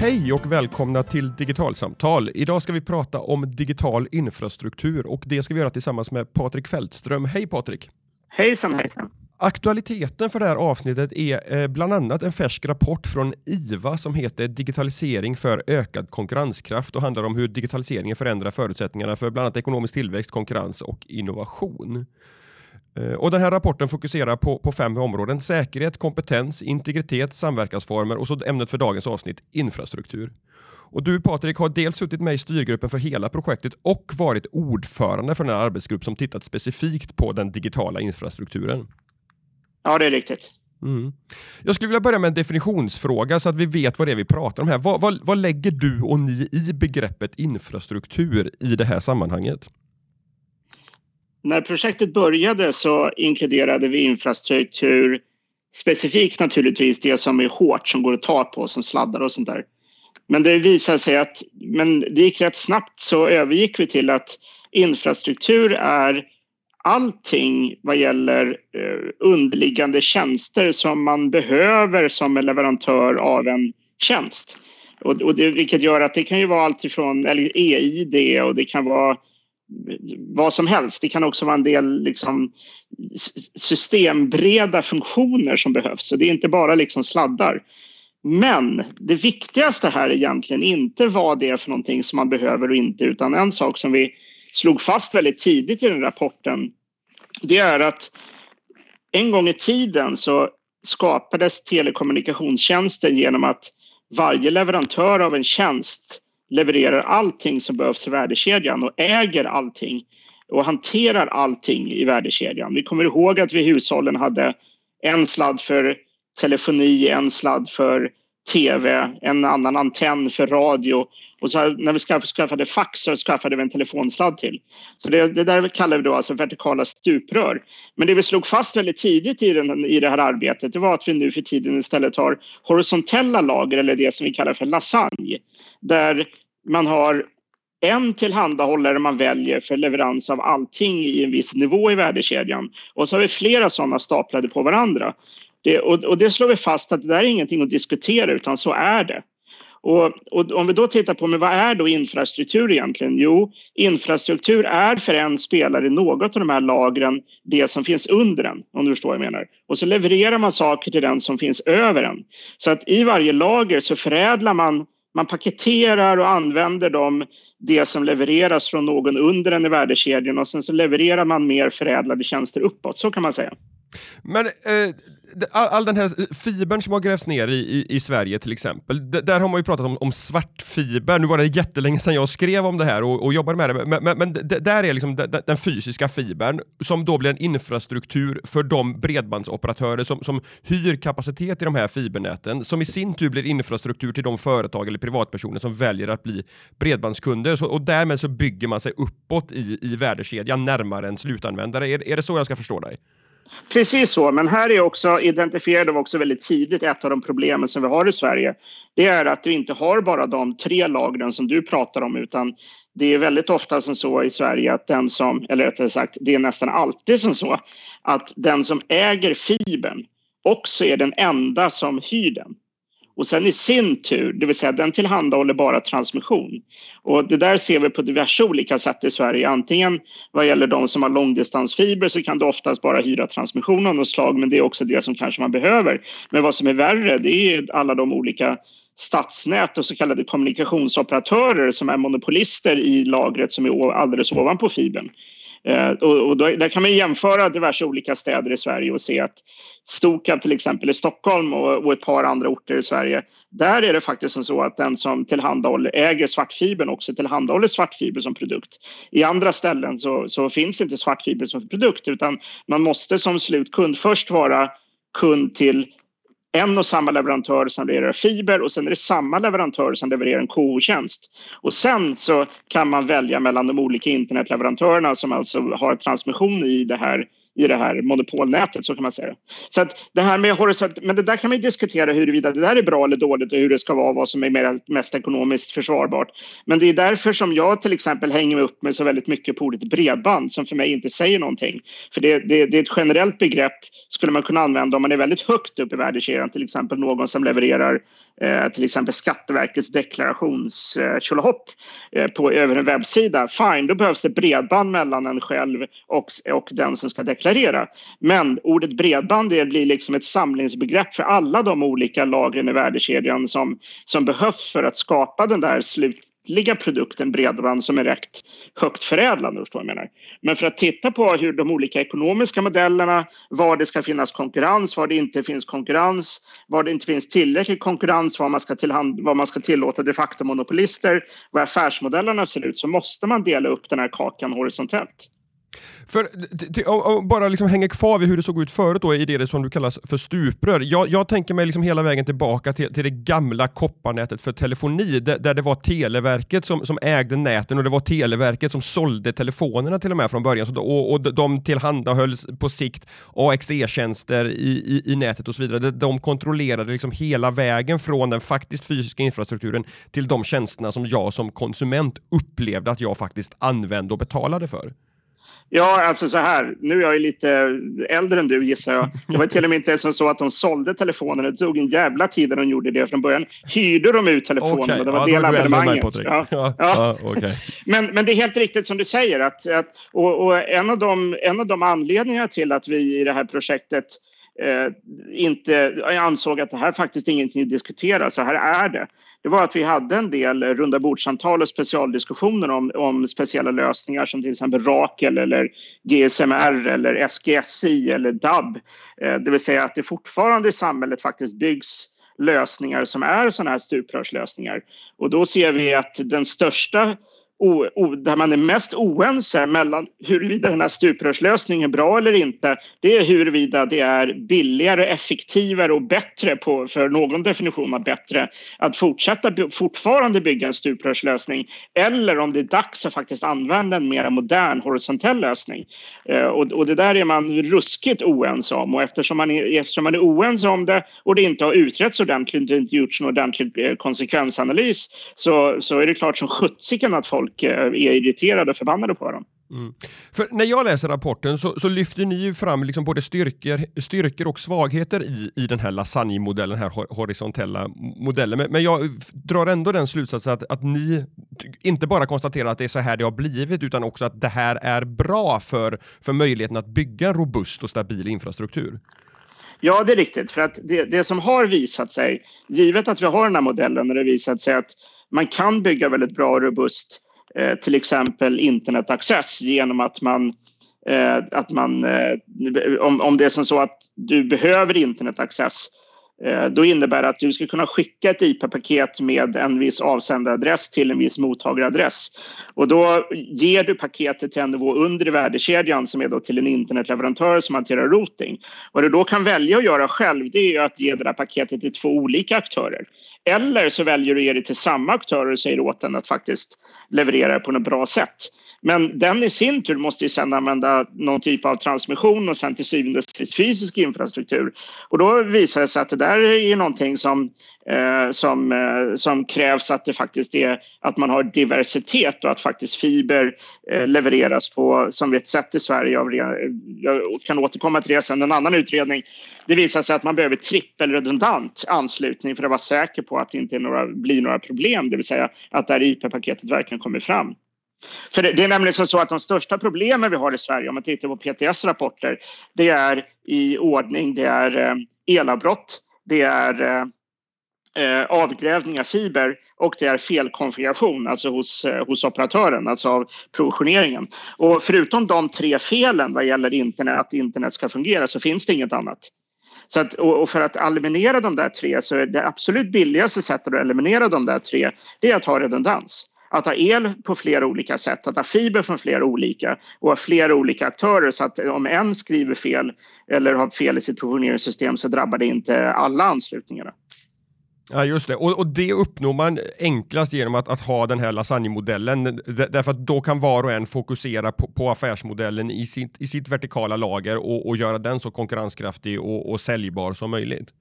Hej och välkomna till Digitalsamtal. Idag ska vi prata om digital infrastruktur och det ska vi göra tillsammans med Patrik Fältström. Hej Patrik! Hejsan hejsan! Aktualiteten för det här avsnittet är eh, bland annat en färsk rapport från IVA som heter Digitalisering för ökad konkurrenskraft och handlar om hur digitaliseringen förändrar förutsättningarna för bland annat ekonomisk tillväxt, konkurrens och innovation. Eh, och den här rapporten fokuserar på, på fem områden. Säkerhet, kompetens, integritet, samverkansformer och så ämnet för dagens avsnitt, infrastruktur. Och du Patrik har dels suttit med i styrgruppen för hela projektet och varit ordförande för den här arbetsgrupp som tittat specifikt på den digitala infrastrukturen. Ja, det är riktigt. Mm. Jag skulle vilja börja med en definitionsfråga så att vi vet vad det är vi pratar om här. Vad, vad, vad lägger du och ni i begreppet infrastruktur i det här sammanhanget? När projektet började så inkluderade vi infrastruktur specifikt naturligtvis det som är hårt som går att ta på som sladdar och sånt där. Men det visade sig att men det gick rätt snabbt så övergick vi till att infrastruktur är allting vad gäller eh, underliggande tjänster som man behöver som en leverantör av en tjänst. Och, och det, vilket gör att det kan ju vara allt ifrån eller EID och det kan vara vad som helst. Det kan också vara en del liksom, systembreda funktioner som behövs. Så det är inte bara liksom sladdar. Men det viktigaste här är egentligen inte vad det är för någonting som man behöver och inte utan en sak som vi slog fast väldigt tidigt i den rapporten det är att en gång i tiden så skapades telekommunikationstjänsten genom att varje leverantör av en tjänst levererar allting som behövs i värdekedjan och äger allting och hanterar allting i värdekedjan. Vi kommer ihåg att vi i hushållen hade en sladd för telefoni, en sladd för tv, en annan antenn för radio och så när vi skaffade fax så skaffade vi en telefonsladd till. Så det, det där kallar vi då alltså vertikala stuprör. Men det vi slog fast väldigt tidigt i, den, i det här arbetet det var att vi nu för tiden istället har horisontella lager eller det som vi kallar för lasagne. Där man har en tillhandahållare man väljer för leverans av allting i en viss nivå i värdekedjan. Och så har vi flera sådana staplade på varandra. Det, och, och, det slår vi fast att det där är ingenting att diskutera utan så är det. Och, och, om vi då tittar på men vad är då infrastruktur egentligen? Jo, infrastruktur är för en spelare i något av de här lagren det som finns under den, om du förstår vad jag menar. Och så levererar man saker till den som finns över den. Så att i varje lager så förädlar man, man paketerar och använder de det som levereras från någon under den i värdekedjan och sen så levererar man mer förädlade tjänster uppåt, så kan man säga. Men eh, all, all, den här fibern som har grävts ner i, i, i Sverige till exempel, D där har man ju pratat om, om svartfiber. Nu var det jättelänge sedan jag skrev om det här och, och jobbade med det, men, men, men där är liksom den, den, fysiska fibern som då blir en infrastruktur för de bredbandsoperatörer som, som hyr kapacitet i de här fibernäten, som i sin tur blir infrastruktur till de företag eller privatpersoner som väljer att bli bredbandskunder. Så, och därmed så bygger man sig uppåt i, i värdekedjan närmare en slutanvändare. Är, är det så jag ska förstå dig? Precis så, men här är också identifierade vi också väldigt tidigt ett av de problemen som vi har i Sverige. Det är att vi inte har bara de tre lagren som du pratar om utan det är väldigt ofta som så i Sverige att den som, eller rättare sagt det är nästan alltid som så att den som äger fibern också är den enda som hyr den. Och sen i sin tur, det vill säga den tillhandahåller bara transmission. Och det där ser vi på diverse olika sätt i Sverige. Antingen vad gäller de som har långdistansfiber så kan du oftast bara hyra transmission av något slag men det är också det som kanske man behöver. Men vad som är värre det är alla de olika stadsnät och så kallade kommunikationsoperatörer som är monopolister i lagret som är alldeles ovanpå fibern. Eh, och, och då, där kan man jämföra diverse olika städer i Sverige och se att Stokab till exempel i Stockholm och, och, ett par andra orter i Sverige. Där är det faktiskt så att den som tillhandahåller, äger svartfibern också tillhandahåller svartfiber som produkt. I andra ställen så, så finns inte svartfiber som produkt utan man måste som slutkund först vara kund till en och samma leverantör som levererar fiber och sen är det samma leverantör som levererar en KO-tjänst. Och sen så kan man välja mellan de olika internetleverantörerna som alltså har transmission i det här i det här monopolnätet så kan man säga. Så att det här med horisont, men det där kan man diskutera huruvida det där är bra eller dåligt och hur det ska vara, vad som är mest ekonomiskt försvarbart. Men det är därför som jag till exempel hänger upp mig så väldigt mycket på ordet bredband som för mig inte säger någonting. För det, det, det är ett generellt begrepp skulle man kunna använda om man är väldigt högt upp i värdekedjan, till exempel någon som levererar Eh, till exempel Skatteverkets deklarationstjolahopp eh, på över en webbsida. Fine, då behövs det bredband mellan en själv och, och den som ska deklarera. Men ordet bredband det blir liksom ett samlingsbegrepp för alla de olika lagren i värdekedjan som, som behövs för att skapa den där slut slutliga produkten bredband som är rätt högt förädlande. Förstår jag menar. Men för att titta på hur de olika ekonomiska modellerna, var det ska finnas konkurrens, var det inte finns konkurrens, var det inte finns tillräcklig konkurrens, var man ska, tillhand, var man ska tillåta de facto monopolister, vad affärsmodellerna ser ut, så måste man dela upp den här kakan horisontellt. För, om bara liksom hänga kvar vid hur det såg ut förut då, i det som du kallar för stuprör. Jag, jag tänker mig liksom hela vägen tillbaka till, till det gamla kopparnätet för telefoni, där, där, det var Televerket som, som ägde näten och det var Televerket som sålde telefonerna till och med från början. Så, och, och de tillhandahöll på sikt AXE-tjänster i, i, i, nätet och så vidare. De kontrollerade liksom hela vägen från den faktiskt fysiska infrastrukturen till de tjänsterna som jag som konsument upplevde att jag faktiskt använde och betalade för. Ja, alltså så här. Nu är jag ju lite äldre än du gissar jag. Det var till och med inte som så att de sålde telefonerna. Det tog en jävla tid när de gjorde det. Från början hyrde de ut telefonerna. Okay. Det var ja, del av evenemanget. Ja. Ja. Ja. Okay. men, men det är helt riktigt som du säger. Att, att, och, och en, av de, en av de anledningarna till att vi i det här projektet eh, inte ansåg att det här faktiskt är ingenting att diskutera. Så här är det det var att vi hade en del runda bordsamtal och specialdiskussioner om, om speciella lösningar som till exempel Rakel eller GSMR eller SGSI eller DAB. Eh, det vill säga att det fortfarande i samhället faktiskt byggs lösningar som är sådana här stuprörslösningar. Och då ser vi att den största o, o, där man är mest oense mellan huruvida den här stuprörslösningen är bra eller inte det är huruvida det är billigare, effektivare och bättre på, för någon definition av bättre att fortsätta fortfarande bygga en stuprörslösning eller om det är dags att faktiskt använda en mer modern horisontell lösning. Eh, och, och, det där är man ruskigt oense om och eftersom man, är, eftersom man är oense om det och det inte har utretts ordentligt, det inte gjorts en ordentlig eh, konsekvensanalys så, så är det klart som sjuttsiken att folk folk är irriterade och förbannade på dem. Mm. För när jag läser rapporten så, så lyfter ni fram liksom både styrkor, styrkor och svagheter i, i den här lasagne-modellen, den här horisontella modellen. Men, men, jag drar ändå den slutsatsen att, att ni inte bara konstaterar att det är så här det har blivit utan också att det här är bra för, för möjligheten att bygga en robust och stabil infrastruktur. Ja, det är riktigt. För att det, det som har visat sig, givet att vi har den här modellen, när det visat sig att man kan bygga väldigt bra och robust Eh, Eh, till exempel internetaccess genom att man eh, att man, eh, om, om det är som så att du behöver internetaccess Eh, då innebär det att du ska kunna skicka ett IP-paket med en viss avsändaradress till en viss mottagaradress. Och då ger du paketet till en nivå under i värdekedjan som är då till en internetleverantör som hanterar routing. Vad du då kan välja att göra själv det är att ge det där paketet till två olika aktörer. Eller så väljer du att ge det till samma aktörer och säger åt den att faktiskt leverera det på något bra sätt. Men den i sin tur måste ju sedan använda någon typ av transmission och sen till syvende och sist fysisk infrastruktur. Och då visar det sig att det där är någonting som, eh, som, eh, som krävs att det faktiskt är att man har diversitet och att faktiskt fiber eh, levereras på som vi har sett i Sverige. Av, jag kan återkomma till det sen, en annan utredning. Det visar sig att man behöver trippelredundant anslutning för att vara säker på att det inte några, blir några problem, det vill säga att det här IP-paketet verkligen kommer fram. För det, det, är nämligen så att de största problemen vi har i Sverige om man tittar på PTS rapporter det är i ordning, det är eh, elavbrott, det är eh, eh avgrävning av fiber och det är felkonfiguration alltså hos, eh, hos operatören, alltså av provisioneringen. Och förutom de tre felen vad gäller internet, att internet ska fungera så finns det inget annat. Så att, och för att eliminera de där tre så är det absolut billigaste sättet att eliminera de där tre det är att ha redundans att ha el på flera olika sätt, att ha fiber från flera olika och ha flera olika aktörer så att om en skriver fel eller har fel i sitt provisioneringssystem så drabbar det inte alla anslutningarna. Ja, just det. Och, och, det uppnår man enklast genom att, att ha den här lasagnemodellen. Därför att då kan var och en fokusera på, på affärsmodellen i sitt, i sitt vertikala lager och, och göra den så konkurrenskraftig och, och säljbar som möjligt.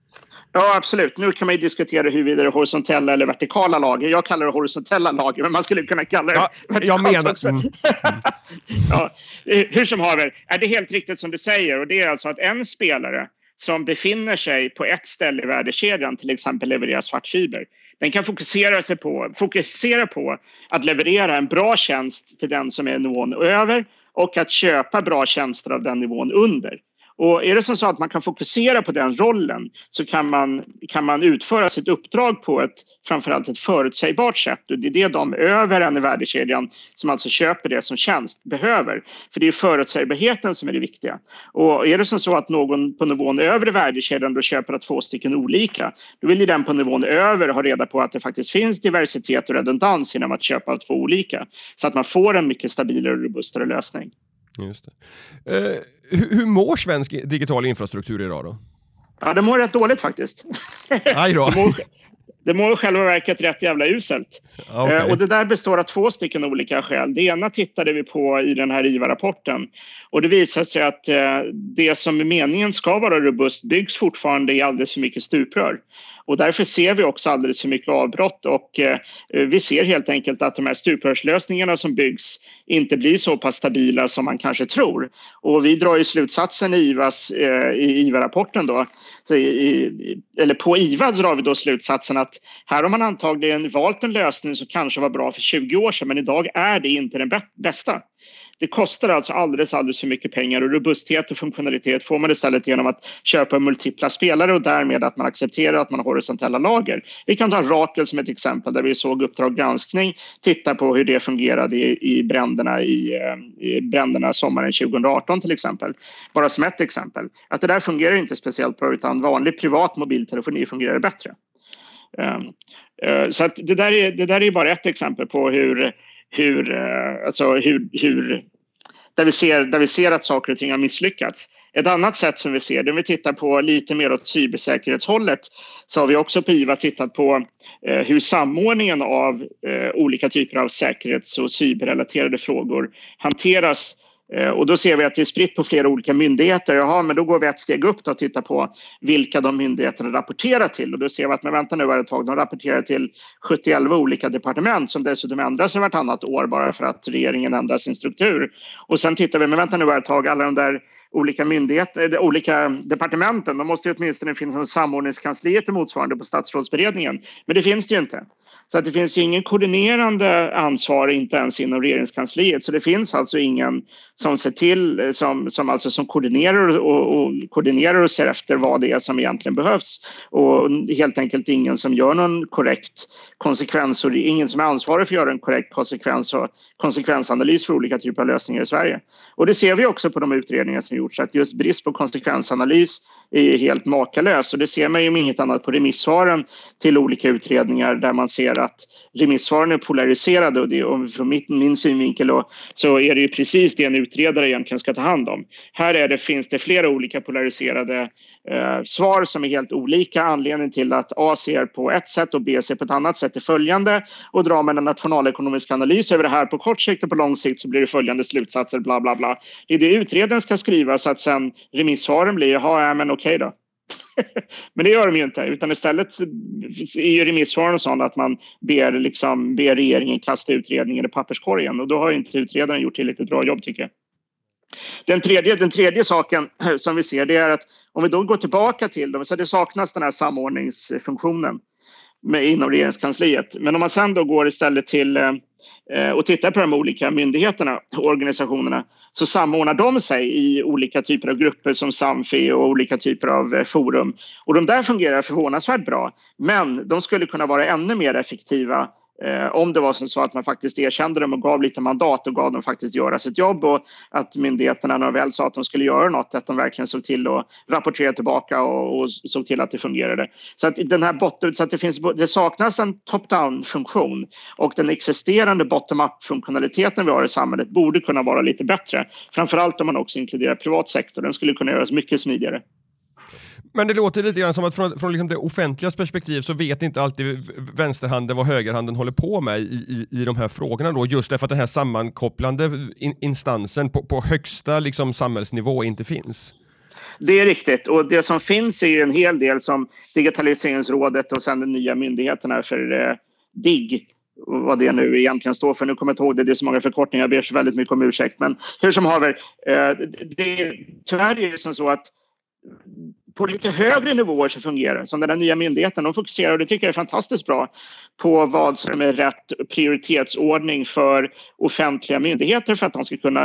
Ja, absolut. Nu kan man ju diskutera huruvida det är horisontella eller vertikala lager. Jag kallar det horisontella lager, men man skulle kunna kalla det ja, jag menar... också. Mm. ja, hur som haver, är det helt riktigt som du säger. Och det är alltså att en spelare som befinner sig på ett ställe i värdekedjan, till exempel levererar svartfiber. Den kan fokusera, sig på, fokusera på att leverera en bra tjänst till den som är nivån över och att köpa bra tjänster av den nivån under. Och är det som så att man kan fokusera på den rollen så kan man, kan man utföra sitt uppdrag på ett framförallt ett förutsägbart sätt. Och det är det de över en i värdekedjan som alltså köper det som tjänst behöver. För det är förutsägbarheten som är det viktiga. Och är det som så att någon på nivån över i värdekedjan då köper att två stycken olika då vill ju den på nivån över ha reda på att det faktiskt finns diversitet och redundans genom att köpa två olika. Så att man får en mycket stabilare och robustare lösning. Just det. Eh, hur, hur mår svensk digital infrastruktur idag då? Ja, det mår rätt dåligt faktiskt. Aj då. det, mår, mår i själva verket rätt jävla uselt. Okay. Eh, och det där består av två stycken olika skäl. Det ena tittade vi på i den här IVA-rapporten och det visar sig att eh, det som är meningen ska vara robust byggs fortfarande i alldeles för mycket stuprör. Och därför ser vi också alldeles för mycket avbrott och eh, vi ser helt enkelt att de här stuprörslösningarna som byggs inte blir så pass stabila som man kanske tror. Och vi drar ju slutsatsen i IVAs, eh, i IVA-rapporten då, i, eller på IVA drar vi då slutsatsen att här har man antagligen valt en lösning som kanske var bra för 20 år sedan men idag är det inte den bästa. Det kostar alltså alldeles, alldeles för mycket pengar och robusthet och funktionalitet får man istället genom att köpa multipla spelare och därmed att man accepterar att man har horisontella lager. Vi kan ta Rakel som ett exempel där vi såg Uppdrag granskning titta på hur det fungerade i, i, bränderna, i, eh, i bränderna sommaren 2018 till exempel. Bara som ett exempel. Att det där fungerar inte speciellt bra utan vanlig privat mobiltelefoni fungerar bättre. Ehm, eh, så att det, där är, det där är bara ett exempel på hur hur, eh, alltså hur, hur där, vi ser, där vi ser att saker och ting har misslyckats. Ett annat sätt som vi ser det, om vi tittar på lite mer åt cybersäkerhetshållet så har vi också på IVA tittat på eh, hur samordningen av olika typer av säkerhets och cyberrelaterade frågor hanteras Eh, och då ser vi att det är spritt på flera olika myndigheter. Jaha, men då går vi ett steg upp och tittar på vilka de myndigheterna rapporterar till. Och då ser vi att, men vänta nu ett tag, de rapporterar till 71 olika departement som dessutom ändrar sig vartannat år bara för att regeringen ändrar sin struktur. Och sen tittar vi, men vänta nu ett tag, alla de där olika myndigheter, de olika departementen, de måste ju åtminstone finnas en samordningskansliet motsvarande på statsrådsberedningen. Men det finns det ju inte. Så att det finns ingen koordinerande ansvar, inte ens inom regeringskansliet. Så det finns alltså ingen som ser till, som, som, alltså, som koordinerar, och, och, koordinerar och ser efter vad det är som egentligen behövs. Och helt enkelt ingen som gör någon korrekt konsekvens och ingen som är ansvarig för att göra en korrekt konsekvens och konsekvensanalys för olika typer av lösningar i Sverige. Och det ser vi också på de utredningar som gjorts att just brist på konsekvensanalys är helt makalös och det ser man ju om inget annat på remissvaren till olika utredningar där man ser att remissvaren är polariserade och, det, och från min, min synvinkel då, så är det ju precis det en utredare egentligen ska ta hand om. Här är det, finns det flera olika polariserade eh, svar som är helt olika. Anledningen till att A ser på ett sätt och B ser på ett annat sätt är följande och drar man en nationalekonomisk analys över det här på kort sikt och på lång sikt så blir det följande slutsatser bla bla bla. Det är det utredaren ska skriva så att sen remissvaren blir ja men okej då. Men det gör de ju inte utan istället är ju remissvaren sådana att man ber, liksom, ber regeringen kasta utredningen i papperskorgen och då har inte utredaren gjort tillräckligt bra jobb tycker jag. Den tredje, den tredje saken som vi ser det är att om vi då går tillbaka till dem så det saknas den här samordningsfunktionen med, inom regeringskansliet. Men om man sen då går istället till eh, och tittar på de olika myndigheterna och organisationerna så samordnar de sig i olika typer av grupper som Samfi och olika typer av eh, forum. Och de där fungerar förvånansvärt bra. Men de skulle kunna vara ännu mer effektiva Eh, om det var så att man faktiskt erkände dem och gav lite mandat och gav dem faktiskt göra sitt jobb och att myndigheterna när de väl sa att de skulle göra något att de verkligen såg till att rapportera tillbaka och, och såg till att det fungerade. Så att den här botten, så att det, finns, det saknas en top-down funktion och den existerande bottom-up funktionaliteten vi har i samhället borde kunna vara lite bättre. Framförallt om man också inkluderar privat sektor. Den skulle kunna göras mycket smidigare. Men det låter lite grann som att från, från liksom det offentliga perspektiv så vet inte alltid vänsterhanden vad högerhanden håller på med i, i, i de här frågorna då, just därför att den här sammankopplande in, instansen på, på högsta liksom, samhällsnivå inte finns. Det är riktigt och det som finns är ju en hel del som Digitaliseringsrådet och sen den nya myndigheten för eh, DIGG vad det nu egentligen står för. Nu kommer jag inte ihåg det, det är så många förkortningar, jag ber så väldigt mycket om ursäkt. Men hur som haver, eh, det, tyvärr är det som så att på lite högre nivåer så fungerar som den här nya myndigheten. De fokuserar, och det tycker jag är fantastiskt bra, på vad som är rätt prioritetsordning för offentliga myndigheter för att de ska kunna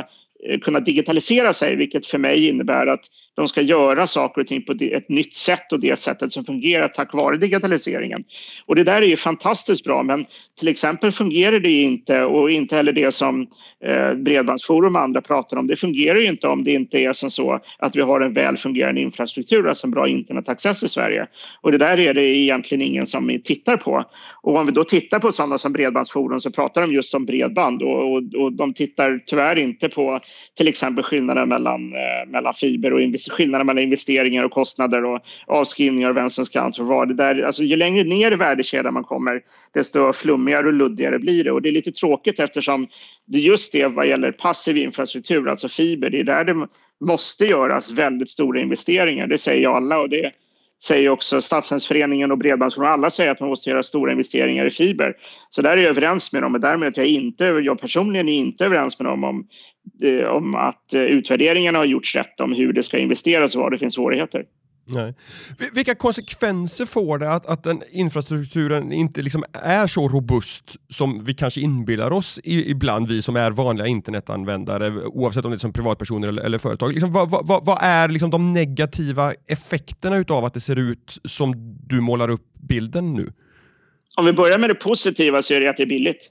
eh, kunna digitalisera sig vilket för mig innebär att de ska göra saker och ting på ett nytt sätt och det sättet som fungerar tack vare digitaliseringen. Och det där är ju fantastiskt bra men till exempel fungerar det inte och inte heller det som eh, Bredbandsforum och andra pratar om. Det fungerar ju inte om det inte är som så att vi har en väl fungerande infrastruktur, alltså en bra internetaccess i Sverige. Och det där är det egentligen ingen som tittar på. Och om vi då tittar på sådana som Bredbandsforum så pratar de just om bredband och, och, och de tittar tyvärr inte på till exempel skillnaden mellan, eh, mellan fiber och investeringar skillnaden mellan investeringar och kostnader och avskrivningar och vem som ska ansvara det där. Alltså, ju längre ner i värdekedjan man kommer desto flummigare och luddigare blir det och det är lite tråkigt eftersom det just det vad gäller passiv infrastruktur, alltså fiber, det är där det måste göras väldigt stora investeringar. Det säger alla och det säger också Stadsnätsföreningen och Bredbandsforum. Alla säger att man måste göra stora investeringar i fiber. Så där är jag överens med dem. Men därmed jag, inte, jag personligen är inte överens med dem om, eh, om att eh, utvärderingarna har gjorts rätt om hur det ska investeras och var det finns svårigheter. Nej. Vilka konsekvenser får det att, att den infrastrukturen inte liksom är så robust som vi kanske inbillar oss i, ibland, vi som är vanliga internetanvändare, oavsett om det är som privatpersoner eller, eller företag. Liksom, vad, vad, vad, är liksom de negativa effekterna utav att det ser ut som du målar upp bilden nu? Om vi börjar med det positiva så är det att det är billigt.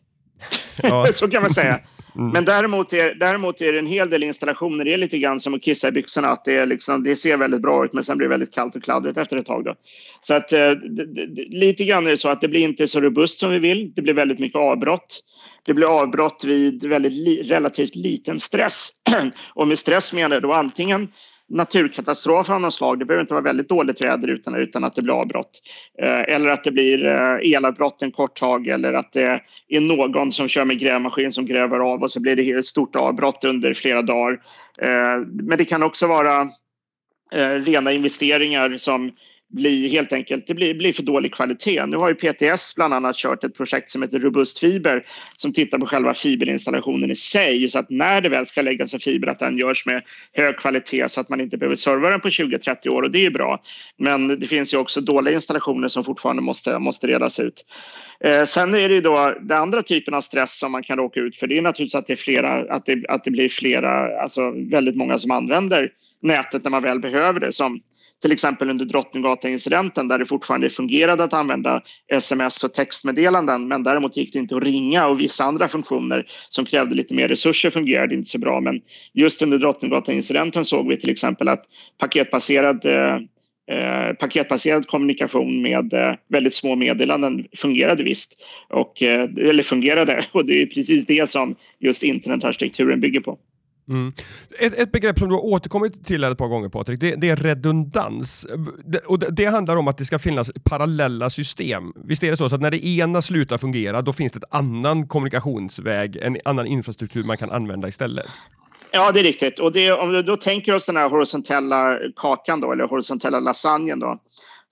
Ja. så kan man säga. Mm. Men däremot är, däremot är det en hel del installationer. Det är lite grann som att kissa i byxorna. Att det, är liksom, det ser väldigt bra ut men sen blir det väldigt kallt och kladdigt efter ett tag. Då. Så att, eh, lite grann är det så att det blir inte så robust som vi vill. Det blir väldigt mycket avbrott. Det blir avbrott vid väldigt li, relativt liten stress. och med stress menar jag då antingen naturkatastrof av något slag. Det behöver inte vara väldigt dåligt väder utan, utan att det blir avbrott. Eh, eller att det blir eh, elavbrott en kort tag eller att det är någon som kör med grävmaskin som gräver av och så blir det ett stort avbrott under flera dagar. Eh, men det kan också vara eh, rena investeringar som blir helt enkelt det blir, blir för dålig kvalitet. Nu har ju PTS bland annat kört ett projekt som heter Robust fiber som tittar på själva fiberinstallationen i sig så att när det väl ska läggas en fiber att den görs med hög kvalitet så att man inte behöver serva den på 20-30 år och det är bra. Men det finns ju också dåliga installationer som fortfarande måste, måste redas ut. Eh, sen är det ju då den andra typen av stress som man kan råka ut för. Det är naturligtvis att det, är flera, att det, att det blir flera, alltså väldigt många som använder nätet när man väl behöver det som till exempel under Drottninggatan-incidenten där det fortfarande fungerade att använda sms och textmeddelanden men däremot gick det inte att ringa och vissa andra funktioner som krävde lite mer resurser fungerade inte så bra. Men just under Drottninggatan-incidenten såg vi till exempel att paketbaserad eh, eh paketbaserad kommunikation med eh, väldigt små meddelanden fungerade visst. Och, eh, eller fungerade och det är precis det som just internetarkitekturen bygger på. Mm. Ett, ett, begrepp som du har återkommit till ett par gånger Patrik, det, det är redundans. Det, och det, det, handlar om att det ska finnas parallella system. Visst är det så, så att när det ena slutar fungera, då finns det en annan kommunikationsväg, en annan infrastruktur man kan använda istället? Ja, det är riktigt. Och det, om vi då tänker oss den här horisontella kakan då, eller horisontella lasagnen då,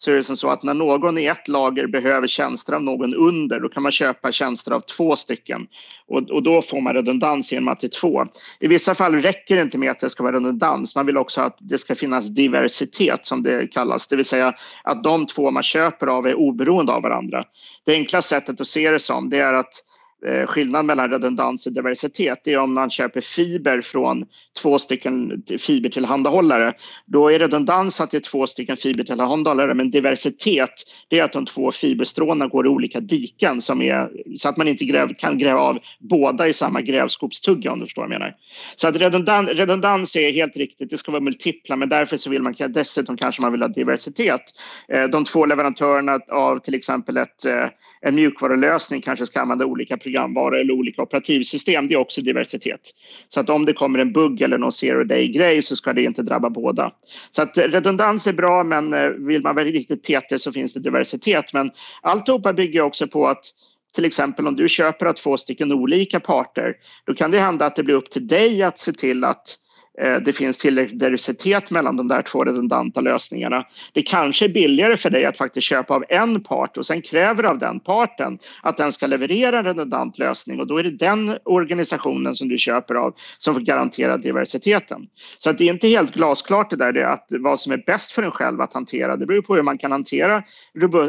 så är det som så att när någon i ett lager behöver tjänster av någon under då kan man köpa tjänster av två stycken och, och då får man redundans genom att det är två. I vissa fall räcker det inte med att det ska vara redundans. Man vill också att det ska finnas diversitet som det kallas, det vill säga att de två man köper av är oberoende av varandra. Det enkla sättet att se det som det är att Skillnaden skillnad mellan redundans och diversitet är om man köper fiber från två stycken fibertillhandahållare. Då är redundans att det är två stycken fibertillhandahållare men diversitet det är att de två fiberstråna går i olika diken som är, så att man inte gräv, kan gräva av båda i samma grävskopstugga om du förstår vad jag menar. Så att redundans, redundans är helt riktigt, det ska vara multipla men därför så vill man dessutom kanske man vill ha diversitet. Eh, de två leverantörerna av till exempel ett, eh, en mjukvarulösning kanske ska använda olika programvara eller olika operativsystem. Det är också diversitet. Så att om det kommer en bugg eller någon zero day-grej så ska det inte drabba båda. Så att redundans är bra men eh, vill man vara riktigt petig så finns det diversitet. Men alltihopa bygger också på att till exempel om du köper av två stycken olika parter då kan det hända att det blir upp till dig att se till att Eh, det finns tillräcklig diversitet mellan de där två redundanta lösningarna. Det kanske är billigare för dig att faktiskt köpa av en part och sen kräver av den parten att den ska leverera en redundant lösning och då är det den organisationen som du köper av som får garantera diversiteten. Så att det är inte helt glasklart det där det att vad som är bäst för en själv att hantera. Det beror på hur man kan hantera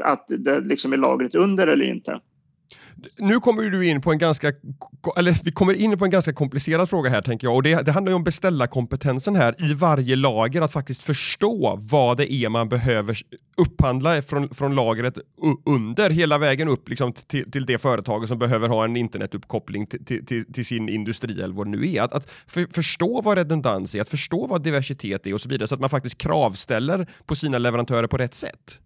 att det liksom är lagret under eller inte. Nu kommer du in på en ganska, eller vi kommer in på en ganska komplicerad fråga här tänker jag och det, det handlar ju om beställarkompetensen här i varje lager att faktiskt förstå vad det är man behöver upphandla från, från lagret under hela vägen upp liksom till, till det företaget som behöver ha en internetuppkoppling till, till, till sin industri eller vad det nu är. Att, att för, förstå vad redundans är, att förstå vad diversitet är och så vidare så att man faktiskt kravställer på sina leverantörer på rätt sätt.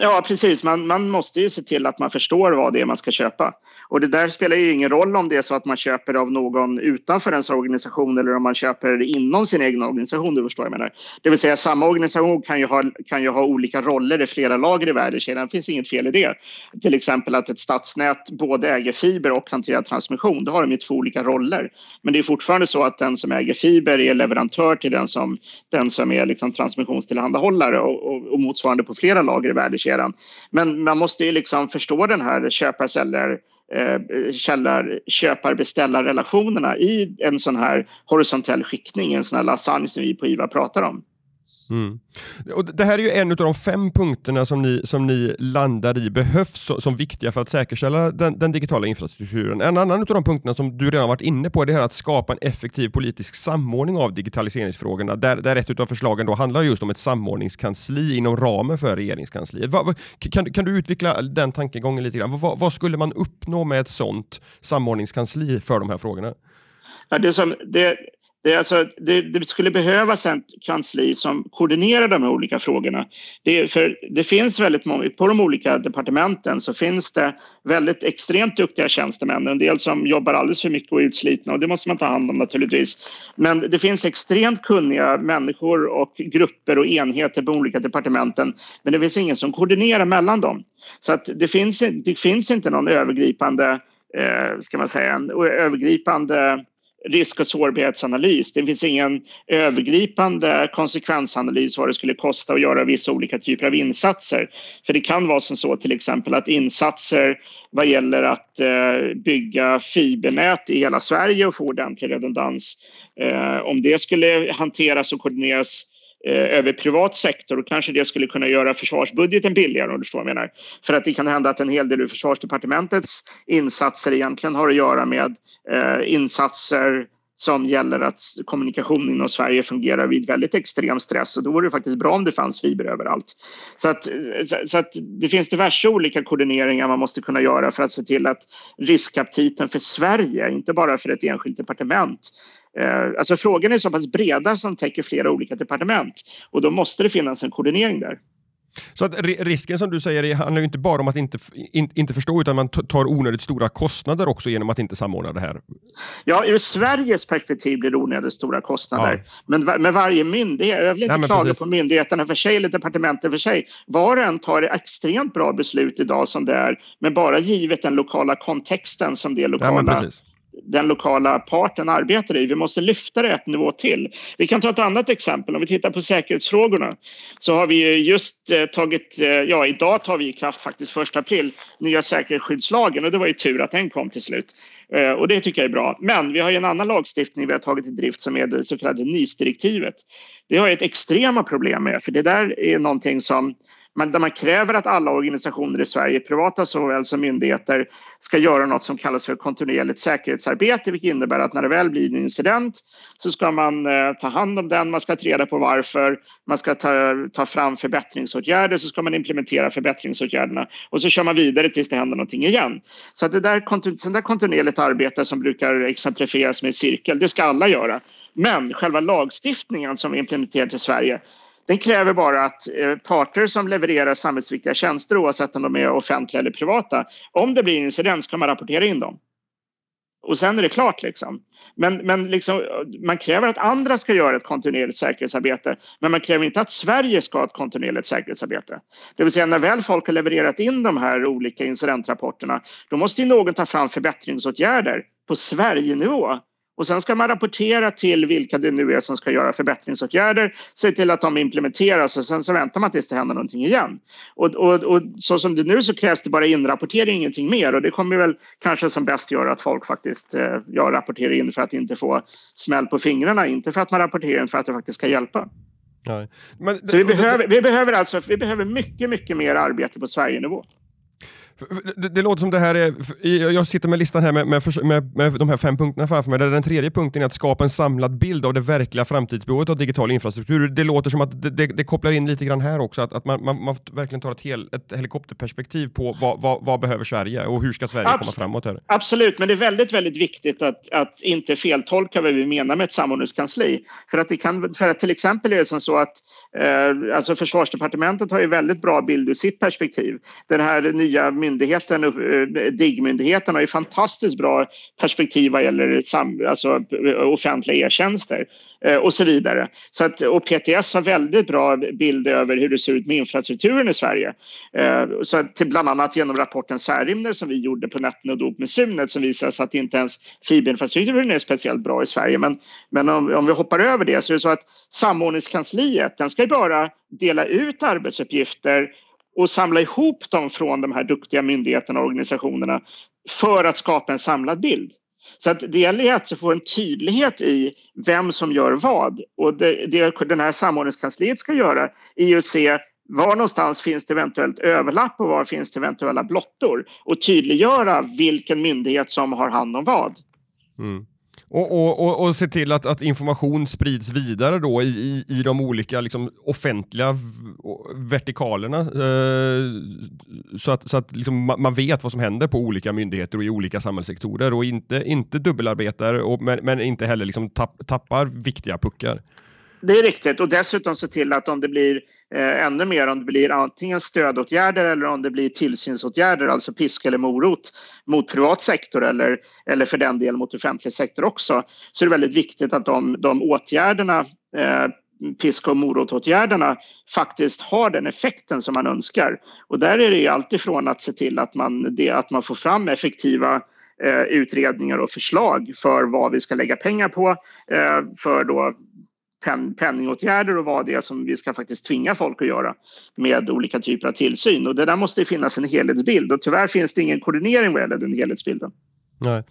Ja, precis. Man, man måste ju se till att man förstår vad det är man ska köpa. Och det där spelar ju ingen roll om det är så att man köper av någon utanför ens organisation eller om man köper inom sin egen organisation. Du förstår jag menar. Det vill säga samma organisation kan ju ha, kan ju ha olika roller i flera lager i värdekedjan. Det finns inget fel i det. Till exempel att ett stadsnät både äger fiber och hanterar transmission. Då har de ju två olika roller. Men det är fortfarande så att den som äger fiber är leverantör till den som, den som är liksom transmissionstillhandahållare och, och, och motsvarande på flera lager i värdekedjan kedjan. Men man måste ju liksom förstå den här köpar-säljer eh, källar, köpar beställarrelationerna i en sån här horisontell skiktning, en sån här lasagne som vi på IVA pratar om. Mm. Och det här är ju en av de fem punkterna som ni, som ni landar i behövs som viktiga för att säkerställa den, den, digitala infrastrukturen. En annan av de punkterna som du redan varit inne på är det här att skapa en effektiv politisk samordning av digitaliseringsfrågorna där, där ett av förslagen då handlar just om ett samordningskansli inom ramen för regeringskansliet. Va, va, kan, kan du utveckla den tankegången lite grann? Va, vad skulle man uppnå med ett sådant samordningskansli för de här frågorna? Ja, det, som, det, det, alltså, det, det, skulle behövas ett kansli som koordinerar de här olika frågorna. Det, för det finns väldigt många, på de olika departementen så finns det väldigt extremt duktiga tjänstemän. En del som jobbar alldeles för mycket och är utslitna och det måste man ta hand om naturligtvis. Men det finns extremt kunniga människor och grupper och enheter på olika departementen. Men det finns ingen som koordinerar mellan dem. Så att det, finns, det finns inte någon övergripande, eh, ska man säga, en övergripande risk och sårbarhetsanalys. Det finns ingen övergripande konsekvensanalys vad det skulle kosta att göra vissa olika typer av insatser. För det kan vara som så till exempel att insatser vad gäller att eh, bygga fibernät i hela Sverige och få ordentlig redundans. Eh, om det skulle hanteras och koordineras Eh, över privat sektor och kanske det skulle kunna göra försvarsbudgeten billigare om du förstår vad jag menar. För att det kan hända att en hel del av försvarsdepartementets insatser egentligen har att göra med eh, insatser som gäller att kommunikationen inom Sverige fungerar vid väldigt extrem stress och då vore det faktiskt bra om det fanns fiber överallt. Så att, eh, så att det finns diverse olika koordineringar man måste kunna göra för att se till att riskaptiten för Sverige, inte bara för ett enskilt departement, alltså frågan är så pass breda som täcker flera olika departement och då måste det finnas en koordinering där. Så att risken som du säger handlar inte bara om att inte, in, inte förstå utan man tar onödigt stora kostnader också genom att inte samordna det här. Ja, ur Sveriges perspektiv blir det onödigt stora kostnader. Ja. Men med varje myndighet, jag vill inte Nej, klaga precis. på myndigheterna för sig eller departementen för sig. Var och en tar extremt bra beslut idag som det är, men bara givet den lokala kontexten som det lokala ja, den lokala parten arbetar i. Vi måste lyfta det ett nivå till. Vi kan ta ett annat exempel. Om vi tittar på säkerhetsfrågorna så har vi just eh, tagit, eh, ja idag tar vi i kraft faktiskt 1 april, nya säkerhetsskyddslagen och det var ju tur att den kom till slut. Eh, och det tycker jag är bra. Men vi har ju en annan lagstiftning vi har tagit i drift som är det så kallade NIS-direktivet. Det har jag ett extrema problem med för det där är någonting som man, där man kräver att alla organisationer i Sverige, privata såväl som myndigheter, ska göra något som kallas för kontinuerligt säkerhetsarbete, vilket innebär att när det väl blir en incident så ska man eh, ta hand om den, man ska ta reda på varför, man ska ta, ta fram förbättringsåtgärder, så ska man implementera förbättringsåtgärderna och så kör man vidare tills det händer någonting igen. Så att det där, sånt där kontinuerligt arbete som brukar exemplifieras med cirkel, det ska alla göra. Men själva lagstiftningen som vi implementerar till Sverige den kräver bara att eh, parter som levererar samhällsviktiga tjänster oavsett om de är offentliga eller privata, om det blir en incident ska man rapportera in dem. Och sen är det klart liksom. Men, men liksom, man kräver att andra ska göra ett kontinuerligt säkerhetsarbete. Men man kräver inte att Sverige ska ha ett kontinuerligt säkerhetsarbete. Det vill säga när väl folk har levererat in de här olika incidentrapporterna då måste ju någon ta fram förbättringsåtgärder på Sverigenivå och sen ska man rapportera till vilka det nu är som ska göra förbättringsåtgärder, se till att de implementeras och sen så väntar man tills det händer någonting igen. Och, och, och så som det nu så krävs det bara inrapportering, ingenting mer och det kommer väl kanske som bäst göra att folk faktiskt eh, ja, rapporterar in för att inte få smäll på fingrarna, inte för att man rapporterar in för att det faktiskt ska hjälpa. Men, så vi, behöver, vi, behöver alltså, vi behöver mycket, mycket mer arbete på Sverigenivå. Det, det, låter som det här är, jag sitter med listan här med, med, med, med de här fem punkterna framför mig. Där den tredje punkten är att skapa en samlad bild av det verkliga framtidsbehovet av digital infrastruktur. Det låter som att det, det, det kopplar in lite grann här också, att, att man, man, man verkligen tar ett, hel, ett helikopterperspektiv på vad, vad, vad, behöver Sverige och hur ska Sverige Abs komma framåt? Här? Absolut, men det är väldigt, väldigt viktigt att, att inte feltolka vad vi menar med ett samordningskansli. För att, det kan, för att till exempel är det som så att eh, alltså Försvarsdepartementet har ju väldigt bra bild ur sitt perspektiv. Den här nya myndigheten, eh, DIGG-myndigheten har ju fantastiskt bra perspektiv vad gäller sam, alltså, eh, offentliga e-tjänster eh, och så vidare. Så att, och PTS har väldigt bra bild över hur det ser ut med infrastrukturen i Sverige. Så att, bland annat genom rapporten Särimner som vi gjorde på nätten och dop med Sunet som visar att inte ens fiberinfrastrukturen är speciellt bra i Sverige. Men, men om, om vi hoppar över det så är det så att samordningskansliet den ska bara dela ut arbetsuppgifter och samla ihop dem från de här duktiga myndigheterna och organisationerna för att skapa en samlad bild. Så att det gäller att få en tydlighet i vem som gör vad. Och det, det den här samordningskansliet ska göra är att se var någonstans finns det eventuellt överlapp och var finns det eventuella blottor och tydliggöra vilken myndighet som har hand om vad. Mm. Och, och, och, och, se till att, att information sprids vidare då i, i, i de olika liksom, offentliga vertikalerna eh, så att, så att liksom, man vet vad som händer på olika myndigheter och i olika samhällssektorer och inte, inte dubbelarbetar och, men, men inte heller liksom tapp, tappar viktiga puckar. Det är riktigt och dessutom se till att om det blir eh, ännu mer om det blir antingen stödåtgärder eller om det blir tillsynsåtgärder, alltså pisk eller morot mot privat sektor eller, eller för den delen mot offentlig sektor också, så är det väldigt viktigt att de, de åtgärderna eh, pisk och morotåtgärderna faktiskt har den effekten som man önskar. Och där är det ju alltifrån att se till att man, det, att man får fram effektiva eh, utredningar och förslag för vad vi ska lägga pengar på eh, för då pen, penningåtgärder och vad det är som vi ska faktiskt tvinga folk att göra med olika typer av tillsyn. Och det där måste finnas en helhetsbild och tyvärr finns det ingen koordinering vad gäller den helhetsbilden. Nej.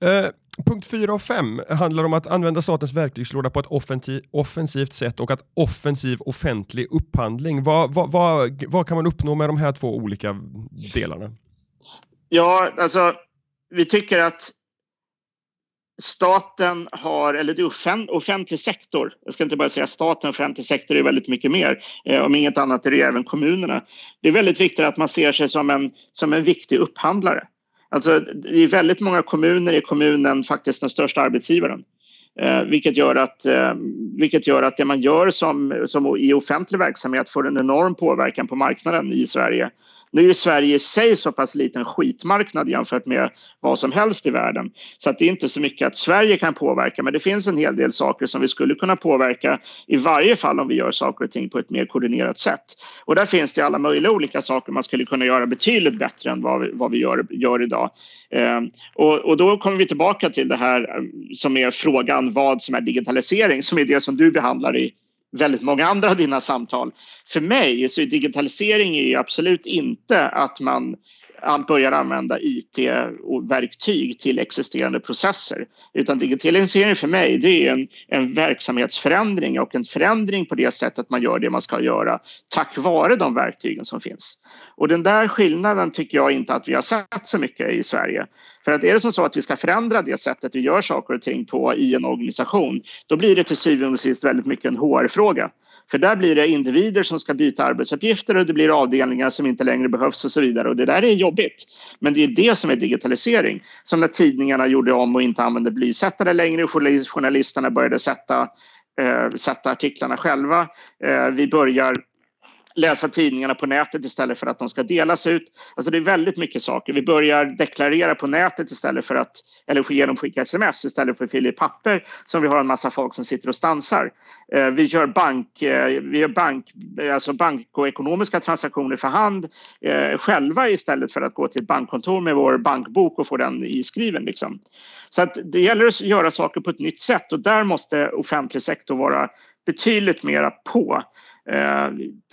Eh, punkt 4 och 5 handlar om att använda statens verktygslåda på ett offensivt sätt och att offensiv offentlig upphandling. Vad, vad, vad, vad kan man uppnå med de här två olika delarna? Ja, alltså vi tycker att staten har, eller det offentlig sektor, jag ska inte bara säga staten, offentlig sektor är väldigt mycket mer. Eh, om inget annat är det även kommunerna. Det är väldigt viktigt att man ser sig som en, som en viktig upphandlare. Alltså, I väldigt många kommuner är kommunen faktiskt den största arbetsgivaren. Eh, vilket, gör att, eh, vilket gör att det man gör som, som i offentlig verksamhet får en enorm påverkan på marknaden i Sverige nu är Sverige i sig så pass liten skitmarknad jämfört med vad som helst i världen. Så att det är inte så mycket att Sverige kan påverka men det finns en hel del saker som vi skulle kunna påverka i varje fall om vi gör saker och ting på ett mer koordinerat sätt. Och där finns det alla möjliga olika saker man skulle kunna göra betydligt bättre än vad vi, vad vi gör, gör idag. Eh, och, och då kommer vi tillbaka till det här ehm, som är frågan vad som är digitalisering som är det som du behandlar i väldigt många andra av dina samtal. För mig så är digitalisering är absolut inte att man börjar använda IT-verktyg till existerande processer. Utan digitalisering för mig det är en, en verksamhetsförändring och en förändring på det sättet man gör det man ska göra tack vare de verktygen som finns. Och den där skillnaden tycker jag inte att vi har sett så mycket i Sverige. För att är det som så att vi ska förändra det sättet vi gör saker och ting på i en organisation då blir det till syvende och sist väldigt mycket en HR-fråga. För där blir det individer som ska byta arbetsuppgifter och det blir avdelningar som inte längre behövs och så vidare. Och det där är jobbigt. Men det är det som är digitalisering. Som när tidningarna gjorde om och inte använde blysättare längre. Journalisterna började sätta, eh, sätta artiklarna själva. Eh, vi börjar läsa tidningarna på nätet istället för att de ska delas ut. Alltså det är väldigt mycket saker. Vi börjar deklarera på nätet istället för att, eller genomskicka sms istället för att fylla i papper som vi har en massa folk som sitter och stansar. Eh, vi gör bank, eh, vi gör bank, alltså bank och ekonomiska transaktioner för hand eh, själva istället för att gå till ett bankkontor med vår bankbok och få den iskriven. Liksom. Så att det gäller att göra saker på ett nytt sätt och där måste offentlig sektor vara betydligt mera på. Eh,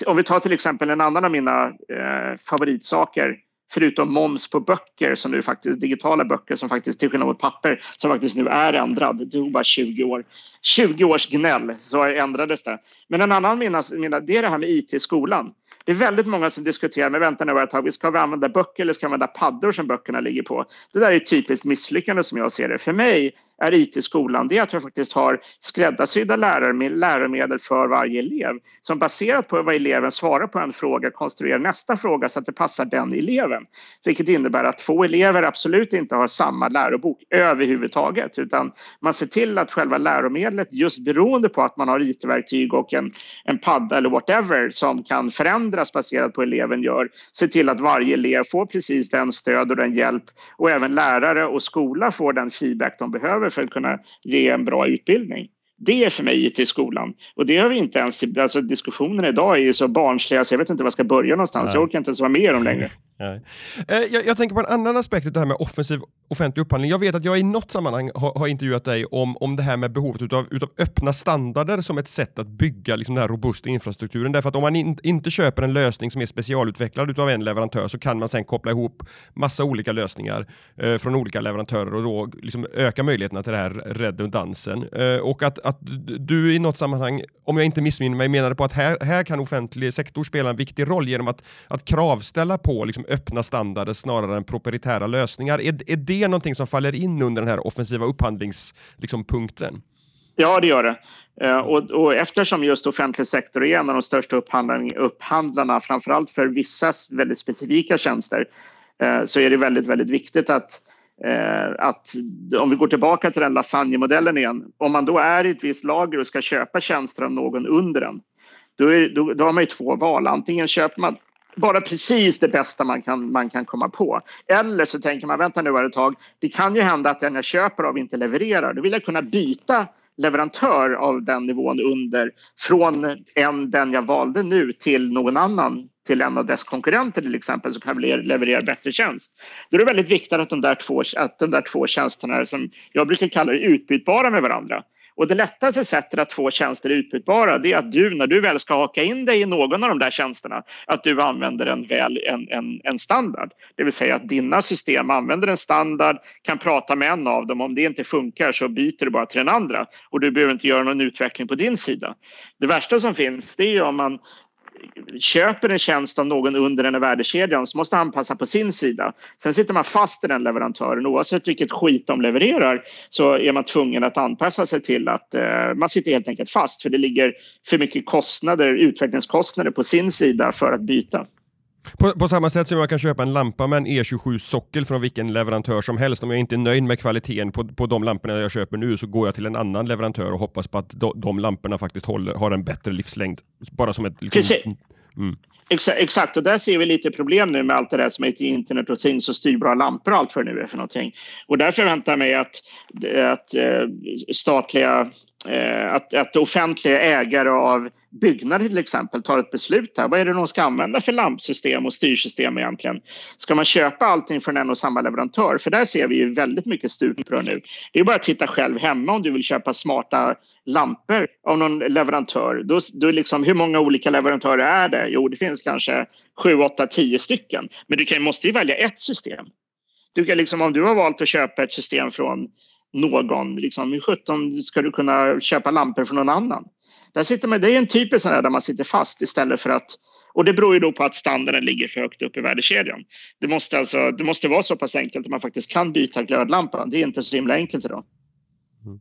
om vi tar till exempel en annan av mina eh, favoritsaker förutom moms på böcker som nu faktiskt digitala böcker som faktiskt till skillnad mot papper som faktiskt nu är ändrad. Det tog bara 20 år. 20 års gnäll så ändrades det. Men en annan mina, mina det är det här med IT i skolan. Det är väldigt många som diskuterar, men vänta nu ett tag, ska vi använda böcker eller ska vi använda paddor som böckerna ligger på? Det där är ett typiskt misslyckande som jag ser det. För mig är it i skolan, det är att vi faktiskt har skräddarsydda läromedel för varje elev som baserat på vad eleven svarar på en fråga konstruerar nästa fråga så att det passar den eleven. Vilket innebär att två elever absolut inte har samma lärobok överhuvudtaget utan man ser till att själva läromedlet just beroende på att man har IT-verktyg och en, en padda eller whatever som kan förändras baserat på eleven gör se till att varje elev får precis den stöd och den hjälp och även lärare och skola får den feedback de behöver för att kunna ge en bra utbildning. Det är för mig i skolan. Och det har vi inte ens... Alltså diskussionerna idag är ju så barnsliga så jag vet inte var jag ska börja någonstans. Nej. Jag orkar inte ens vara med i dem längre. Eh, jag, jag, tänker på en annan aspekt, av det här med offensiv offentlig upphandling. Jag vet att jag i något sammanhang har, har intervjuat dig om, om det här med behovet utav, utav öppna standarder som ett sätt att bygga liksom, den här robusta infrastrukturen. Därför att om man in, inte köper en lösning som är specialutvecklad utav en leverantör så kan man sen koppla ihop massa olika lösningar eh, från olika leverantörer och då liksom öka möjligheterna till den här redundansen. Eh, och att, att du i något sammanhang, om jag inte missminner mig, menade på att här, här kan offentlig sektor spela en viktig roll genom att, att kravställa på liksom, öppna standarder snarare än proprietära lösningar. Är, är det någonting som faller in under den här offensiva upphandlingspunkten? Liksom, ja, det gör det. Eh, och, och, eftersom just offentlig sektor är en av de största upphandlarna, framförallt för vissa väldigt specifika tjänster, eh, så är det väldigt, väldigt viktigt att eh, att om vi går tillbaka till den lasagnemodellen igen, om man då är i ett visst lager och ska köpa tjänster av någon under den, då, är, då, då har man ju två val. Antingen köper man bara precis det bästa man kan, man kan komma på. Eller så tänker man, vänta nu ett tag, det kan ju hända att den jag köper av inte levererar. Då vill jag kunna byta leverantör av den nivån under från en, den jag valde nu till någon annan till en av dess konkurrenter till exempel som kan leverera bättre tjänst. Då är det väldigt viktigt att de där två, att de där två tjänsterna som jag brukar kalla det utbytbara med varandra. Och det lättaste sättet att få tjänster utbytbara det är att du när du väl ska haka in dig i någon av de där tjänsterna att du använder en, väl, en, en, en standard. Det vill säga att dina system använder en standard, kan prata med en av dem. Om det inte funkar så byter du bara till den andra och du behöver inte göra någon utveckling på din sida. Det värsta som finns det är om man köper en tjänst av någon under den här värdekedjan så måste han passa på sin sida. Sen sitter man fast i den leverantören oavsett vilket skit de levererar så är man tvungen att anpassa sig till att eh, man sitter helt enkelt fast för det ligger för mycket kostnader, utvecklingskostnader på sin sida för att byta. På, på, samma sätt som jag kan köpa en lampa med en E27-sockel från vilken leverantör som helst. Om jag inte är nöjd med kvaliteten på, på de lamporna jag köper nu så går jag till en annan leverantör och hoppas på att de, de lamporna faktiskt håller, har en bättre livslängd. Bara som ett... Liksom, mm. Exakt, och där ser vi lite problem nu med allt det där som heter internet och things och styrbara lampor och allt för nu är för någonting. Och där förväntar jag mig att, att äh, statliga Eh, Eh, att, att offentliga ägare av byggnader till exempel tar ett beslut här. Vad är det de ska använda för lampsystem och styrsystem egentligen? Ska man köpa allting från en och samma leverantör? För där ser vi ju väldigt mycket stuprör nu. Det är bara att titta själv hemma om du vill köpa smarta lampor av någon leverantör. Då, då liksom, hur många olika leverantörer är det? Jo, det finns kanske 7, 8, 10 stycken. Men du kan, måste ju välja ett system. Du kan liksom, om du har valt att köpa ett system från någon. Liksom, hur sjutton ska du kunna köpa lampor från någon annan? Där sitter man, det är en typisk sån där, där man sitter fast istället för att och det beror ju då på att standarden ligger för högt upp i värdekedjan. Det måste, alltså, det måste vara så pass enkelt att man faktiskt kan byta glödlampa. Det är inte så himla enkelt idag. Mm.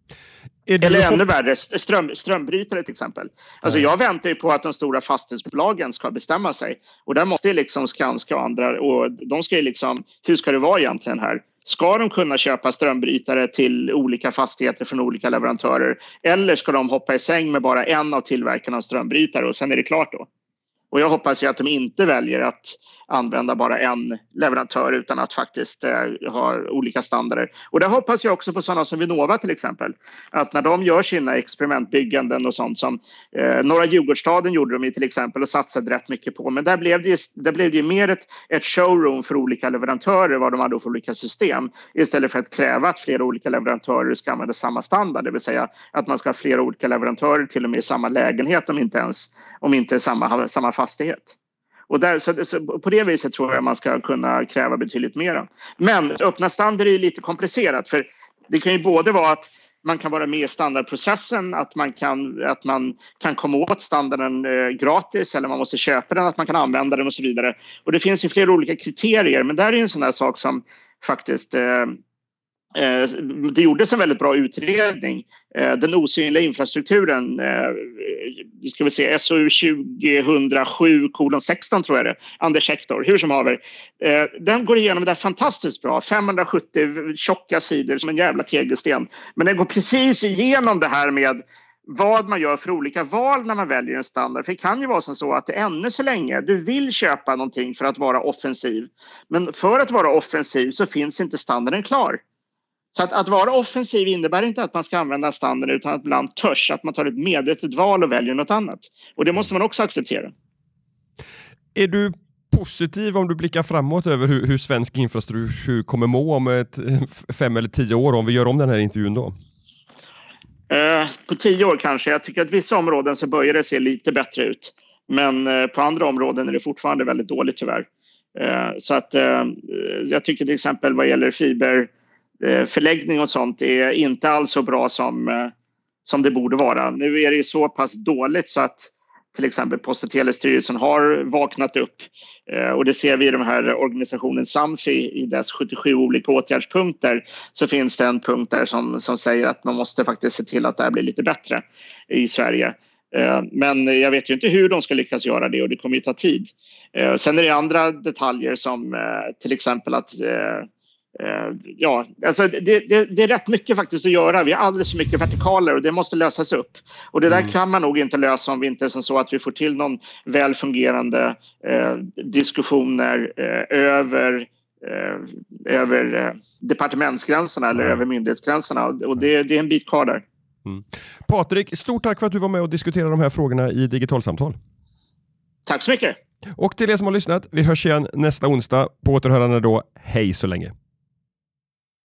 Eller ännu värre, ström, strömbrytare till exempel. Alltså jag väntar ju på att de stora fastighetsbolagen ska bestämma sig. Och där måste liksom Skanska och andra, och de ska ju liksom, hur ska det vara egentligen här? Ska de kunna köpa strömbrytare till olika fastigheter från olika leverantörer? Eller ska de hoppa i säng med bara en av tillverkarna av strömbrytare och sen är det klart då? Och jag hoppas ju att de inte väljer att använda bara en leverantör utan att faktiskt eh, ha olika standarder. Och där hoppas jag också på sådana som Vinnova till exempel. Att när de gör sina experimentbygganden och sånt som eh, Norra Djurgårdsstaden gjorde de ju till exempel och satsade rätt mycket på. Men där blev det ju, där blev det ju mer ett, ett showroom för olika leverantörer vad de hade för olika system istället för att kräva att flera olika leverantörer ska använda samma standard. Det vill säga att man ska ha flera olika leverantörer till och med i samma lägenhet om inte ens om inte samma, samma fastighet. Och där, så, så, på det viset tror jag man ska kunna kräva betydligt mer. Men öppna standarder är lite komplicerat för det kan ju både vara att man kan vara med i standardprocessen, att man kan, att man kan komma åt standarden eh, gratis eller man måste köpa den, att man kan använda den och så vidare. Och det finns ju flera olika kriterier, men där är en sån här sak som faktiskt Eh, Eh, det gjordes en väldigt bra utredning. Eh, den osynliga infrastrukturen, eh, ska vi se, SOU 2007 16 tror jag det Anders Hector, hur som haver. Den går igenom det fantastiskt bra. 570 tjocka sidor som en jävla tegelsten. Men den går precis igenom det här med vad man gör för olika val när man väljer en standard. För det kan ju vara som så att ännu så länge du vill köpa någonting för att vara offensiv. Men för att vara offensiv så finns inte standarden klar. Så att, att vara offensiv innebär inte att man ska använda standarden utan att ibland törs, att man tar ett medvetet val och väljer något annat. Och det måste man också acceptera. Är du positiv om du blickar framåt över hur, hur svensk infrastruktur kommer må om ett, fem eller tio år om vi gör om den här intervjun då? Eh, på tio år kanske. Jag tycker att vissa områden så börjar det se lite bättre ut. Men eh, på andra områden är det fortfarande väldigt dåligt tyvärr. Eh, så att jag tycker till exempel vad gäller fiber Eh, förläggning och sånt är inte alls så bra som, eh, som det borde vara. Nu är det så pass dåligt så att till exempel Post och telestyrelsen har vaknat upp eh, och det ser vi i den här organisationen Samfi i dess 77 olika åtgärdspunkter så finns det en punkt där som, som säger att man måste faktiskt se till att det här blir lite bättre i Sverige. Men jag vet ju inte hur de ska lyckas göra det och det kommer ju ta tid. Sen är det andra detaljer som till exempel att ja, alltså det, det, det, är rätt mycket faktiskt att göra. Vi har alldeles för mycket vertikaler och det måste lösas upp. Och det där mm. kan man nog inte lösa om vi inte är som så att vi får till någon väl fungerande eh, diskussioner eh, över eh, över eh, departementsgränserna eller över myndighetsgränserna och det, det är en bit kvar där. Mm. Patrik, stort tack för att du var med och diskuterade de här frågorna i Digitalsamtal. Tack så mycket. Och till er som har lyssnat, vi hörs igen nästa onsdag. På återhörande då. Hej så länge.